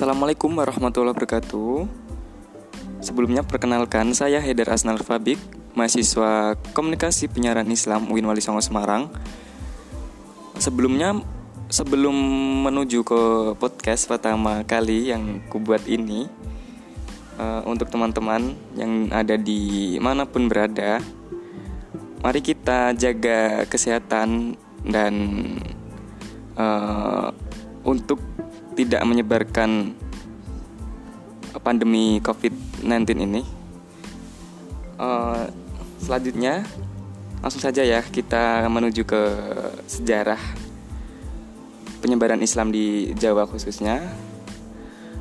Assalamualaikum warahmatullahi wabarakatuh. Sebelumnya perkenalkan saya Haidar Asnal Fabik, mahasiswa Komunikasi Penyiaran Islam UIN Wali Songo Semarang. Sebelumnya sebelum menuju ke podcast pertama kali yang kubuat ini uh, untuk teman-teman yang ada di mana pun berada, mari kita jaga kesehatan dan uh, untuk tidak menyebarkan pandemi COVID-19 ini. Uh, selanjutnya, langsung saja ya kita menuju ke sejarah penyebaran Islam di Jawa khususnya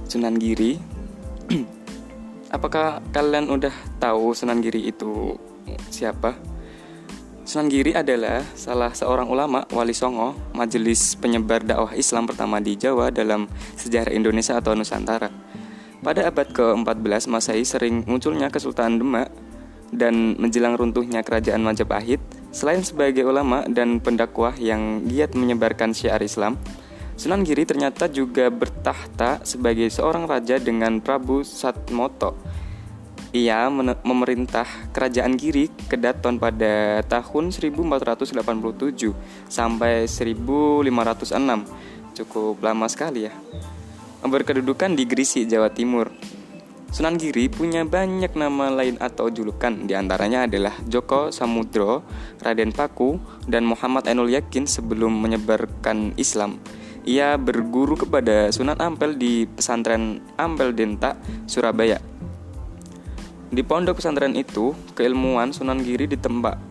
Sunan Giri. Apakah kalian udah tahu Sunan Giri itu siapa? Sunan Giri adalah salah seorang ulama wali songo majelis penyebar dakwah Islam pertama di Jawa dalam sejarah Indonesia atau Nusantara. Pada abad ke-14 Masehi sering munculnya Kesultanan Demak dan menjelang runtuhnya kerajaan Majapahit, selain sebagai ulama dan pendakwah yang giat menyebarkan syiar Islam, Sunan Giri ternyata juga bertahta sebagai seorang raja dengan Prabu Satmoto ia memerintah kerajaan Giri Kedaton pada tahun 1487 sampai 1506. Cukup lama sekali ya. Berkedudukan di Gresik, Jawa Timur. Sunan Giri punya banyak nama lain atau julukan, di antaranya adalah Joko Samudro, Raden Paku, dan Muhammad Ainul Yakin sebelum menyebarkan Islam. Ia berguru kepada Sunan Ampel di pesantren Ampel Denta, Surabaya. Di pondok pesantren itu, keilmuan Sunan Giri ditembak.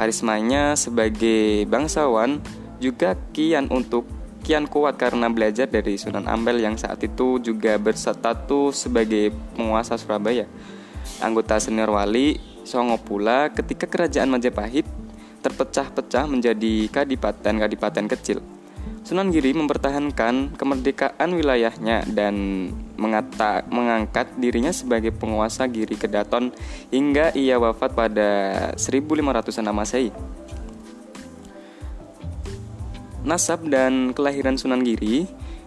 Karismanya sebagai bangsawan juga kian untuk kian kuat karena belajar dari Sunan Ampel yang saat itu juga berstatus sebagai penguasa Surabaya. Anggota senior wali Songo pula ketika kerajaan Majapahit terpecah-pecah menjadi kadipaten-kadipaten kecil. Sunan Giri mempertahankan kemerdekaan wilayahnya dan mengata, mengangkat dirinya sebagai penguasa Giri Kedaton hingga ia wafat pada 1500 Masehi. Nasab dan kelahiran Sunan Giri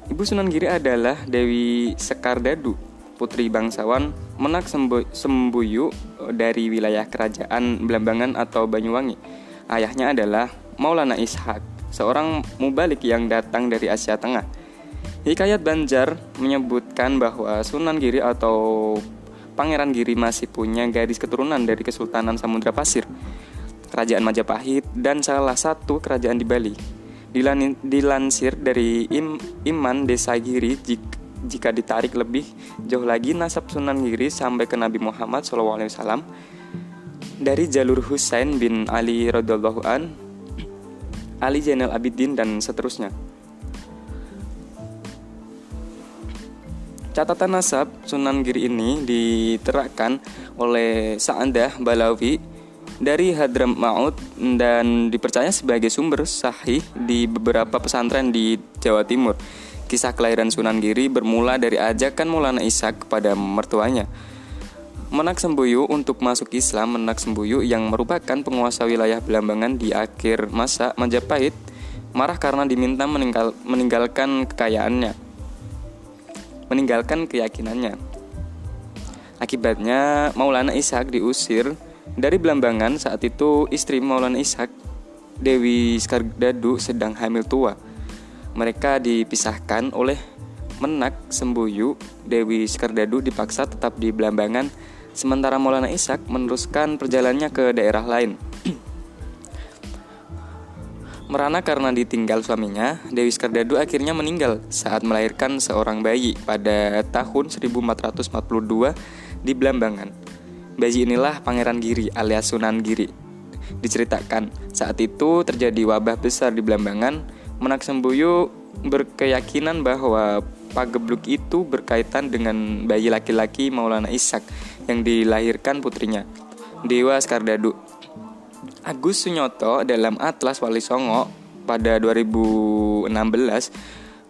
Ibu Sunan Giri adalah Dewi Sekardadu, putri bangsawan Menak Sembuyu dari wilayah kerajaan Belambangan atau Banyuwangi. Ayahnya adalah Maulana Ishak seorang mubalik yang datang dari Asia Tengah. Hikayat Banjar menyebutkan bahwa Sunan Giri atau Pangeran Giri masih punya garis keturunan dari Kesultanan Samudra Pasir, Kerajaan Majapahit, dan salah satu kerajaan di Bali. Dilansir dari Im, Iman Desa Giri, jika ditarik lebih jauh lagi nasab Sunan Giri sampai ke Nabi Muhammad SAW dari jalur Husain bin Ali radhiallahu an Ali Zainal Abidin, dan seterusnya. Catatan nasab Sunan Giri ini diterapkan oleh Sa'andah Balawi dari Hadram Maut dan dipercaya sebagai sumber sahih di beberapa pesantren di Jawa Timur. Kisah kelahiran Sunan Giri bermula dari ajakan Maulana Ishak kepada mertuanya Menak Sembuyu untuk masuk Islam Menak Sembuyu yang merupakan penguasa wilayah Belambangan di akhir masa Majapahit marah karena diminta meninggal, meninggalkan kekayaannya meninggalkan keyakinannya. Akibatnya Maulana Ishak diusir dari Belambangan. Saat itu istri Maulana Ishak Dewi Skardadu sedang hamil tua. Mereka dipisahkan oleh Menak Sembuyu. Dewi Skardadu dipaksa tetap di Belambangan. Sementara Maulana Ishak meneruskan perjalanannya ke daerah lain. Merana karena ditinggal suaminya, Dewi Skardadu akhirnya meninggal saat melahirkan seorang bayi pada tahun 1442 di Blambangan. Bayi inilah Pangeran Giri alias Sunan Giri. Diceritakan, saat itu terjadi wabah besar di Blambangan, Menak Sembuyu berkeyakinan bahwa pagebluk itu berkaitan dengan bayi laki-laki Maulana Ishak yang dilahirkan putrinya, Dewa Skardadu. Agus Sunyoto dalam Atlas Wali Songo pada 2016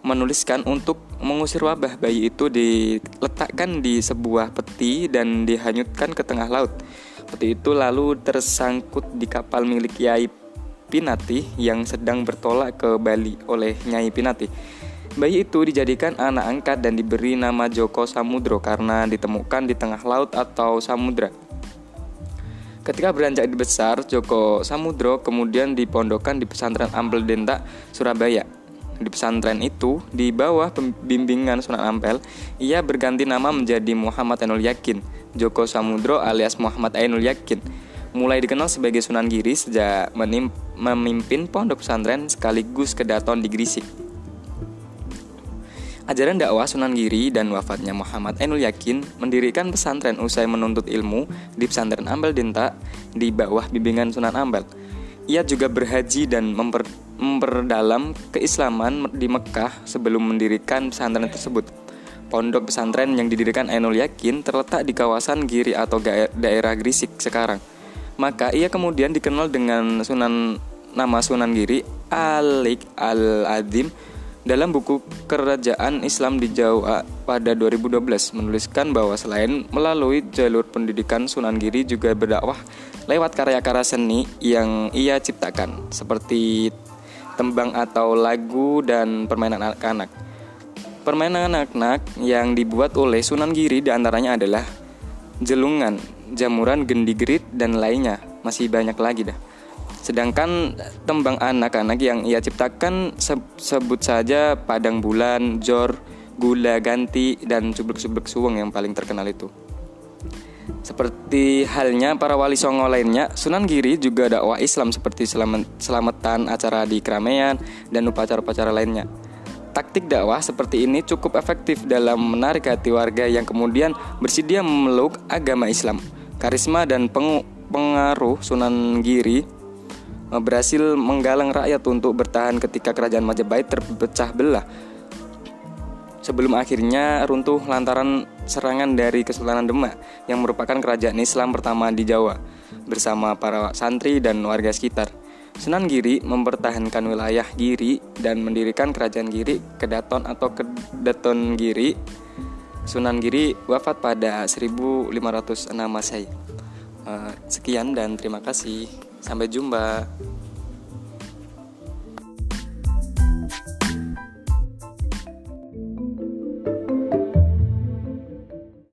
menuliskan untuk mengusir wabah bayi itu diletakkan di sebuah peti dan dihanyutkan ke tengah laut. Peti itu lalu tersangkut di kapal milik Yai Pinati yang sedang bertolak ke Bali oleh Nyai Pinati. Bayi itu dijadikan anak angkat dan diberi nama Joko Samudro karena ditemukan di tengah laut atau samudra. Ketika beranjak besar, Joko Samudro kemudian dipondokkan di pesantren Ampel Denta, Surabaya. Di pesantren itu, di bawah bimbingan Sunan Ampel, ia berganti nama menjadi Muhammad Ainul Yakin, Joko Samudro alias Muhammad Ainul Yakin. Mulai dikenal sebagai Sunan Giri sejak memimpin pondok pesantren sekaligus kedaton di Grisik. Ajaran dakwah Sunan Giri dan wafatnya Muhammad Ainul Yakin mendirikan pesantren usai menuntut ilmu di pesantren Ambel Dinta di bawah bimbingan Sunan Ambel. Ia juga berhaji dan memper, memperdalam keislaman di Mekah sebelum mendirikan pesantren tersebut. Pondok pesantren yang didirikan Ainul Yakin terletak di kawasan Giri atau daerah Grisik sekarang. Maka ia kemudian dikenal dengan Sunan nama Sunan Giri Alik Al-Adim dalam buku Kerajaan Islam di Jawa pada 2012 menuliskan bahwa selain melalui jalur pendidikan Sunan Giri juga berdakwah lewat karya-karya seni yang ia ciptakan seperti tembang atau lagu dan permainan anak-anak. Permainan anak-anak yang dibuat oleh Sunan Giri di antaranya adalah jelungan, jamuran, gendigerit, dan lainnya. Masih banyak lagi dah. Sedangkan tembang anak-anak yang ia ciptakan sebut saja Padang Bulan, Jor, Gula Ganti, dan Cublek-Cublek Suweng yang paling terkenal itu. Seperti halnya para wali songo lainnya, Sunan Giri juga dakwah Islam seperti selamat, selamatan acara di keramaian dan upacara-upacara lainnya. Taktik dakwah seperti ini cukup efektif dalam menarik hati warga yang kemudian bersedia memeluk agama Islam. Karisma dan pengaruh Sunan Giri berhasil menggalang rakyat untuk bertahan ketika kerajaan Majapahit terpecah belah. Sebelum akhirnya runtuh lantaran serangan dari Kesultanan Demak yang merupakan kerajaan Islam pertama di Jawa bersama para santri dan warga sekitar. Sunan Giri mempertahankan wilayah Giri dan mendirikan kerajaan Giri Kedaton atau Kedaton Giri. Sunan Giri wafat pada 1506 Masehi. Eh, sekian dan terima kasih. Sampai jumpa.